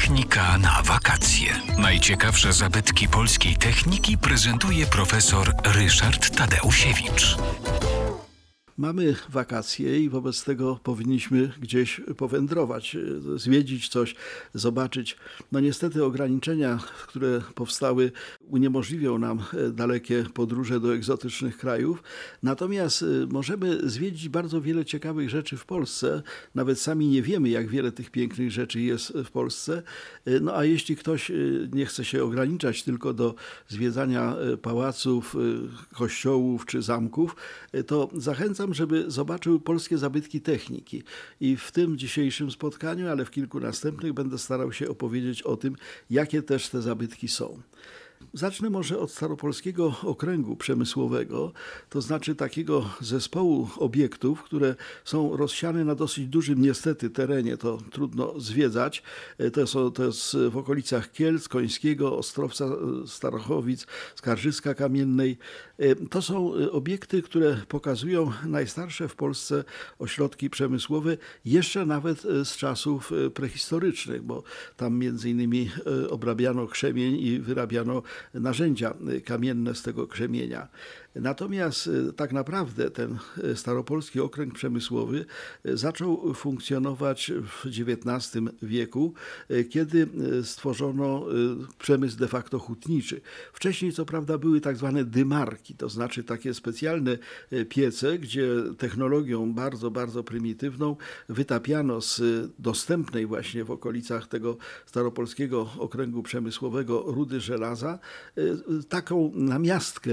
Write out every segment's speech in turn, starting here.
Technika na wakacje. Najciekawsze zabytki polskiej techniki prezentuje profesor Ryszard Tadeusiewicz. Mamy wakacje i wobec tego powinniśmy gdzieś powędrować, zwiedzić coś, zobaczyć. No niestety ograniczenia, które powstały, uniemożliwią nam e, dalekie podróże do egzotycznych krajów. Natomiast e, możemy zwiedzić bardzo wiele ciekawych rzeczy w Polsce. Nawet sami nie wiemy, jak wiele tych pięknych rzeczy jest w Polsce. No a jeśli ktoś nie chce się ograniczać tylko do zwiedzania pałaców, kościołów czy zamków, to zachęcam żeby zobaczył polskie zabytki techniki. I w tym dzisiejszym spotkaniu, ale w kilku następnych będę starał się opowiedzieć o tym, jakie też te zabytki są. Zacznę może od Staropolskiego Okręgu Przemysłowego, to znaczy takiego zespołu obiektów, które są rozsiane na dosyć dużym niestety terenie, to trudno zwiedzać. To jest, to jest w okolicach Kielc, Końskiego, Ostrowca, Starochowic, Skarżyska Kamiennej. To są obiekty, które pokazują najstarsze w Polsce ośrodki przemysłowe, jeszcze nawet z czasów prehistorycznych, bo tam między innymi obrabiano krzemień i wyrabiano narzędzia kamienne z tego krzemienia. Natomiast e, tak naprawdę ten e, staropolski okręg przemysłowy zaczął funkcjonować w XIX wieku, kiedy stworzono przemysł de facto hutniczy. Wcześniej co prawda były tak zwane dymarki, to znaczy takie specjalne piece, gdzie technologią bardzo, bardzo prymitywną wytapiano z dostępnej właśnie w okolicach tego staropolskiego okręgu przemysłowego rudy żelaza taką namiastkę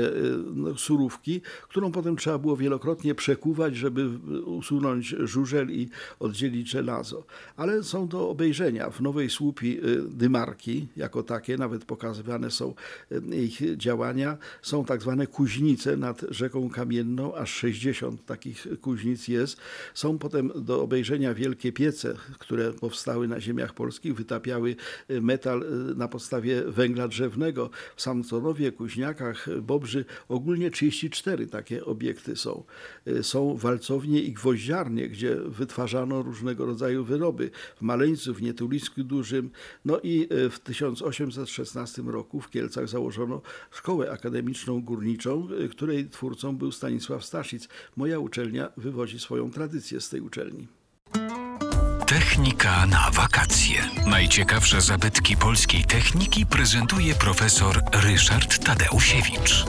no, surówki, którą potem trzeba było wielokrotnie przekuwać, żeby usunąć żużel i oddzielić żelazo. Ale są do obejrzenia w Nowej Słupi y, dymarki, jako takie, nawet pokazywane są y, ich działania. Są tak zwane kuźnice nad rzeką Kamienną, aż 60 takich kuźnic jest. Są potem do obejrzenia wielkie piece, które powstały na ziemiach polskich, wytapiały y, metal na podstawie węgla drzewnego. W Samconowie, Kuźniakach, Bobrzy ogólnie 34 takie obiekty są. Y, są walcownie i gwoździarnie, gdzie wytwarzano różnego rodzaju wyroby. W Maleńcu, w Nietulisku Dużym. No i y, w 1816 roku w Kielcach założono szkołę akademiczną górniczą, y, której twórcą był Stanisław Staszic. Moja uczelnia wywodzi swoją tradycję z tej uczelni. Technika na wakacje. Najciekawsze zabytki polskiej techniki prezentuje profesor Ryszard Tadeusiewicz.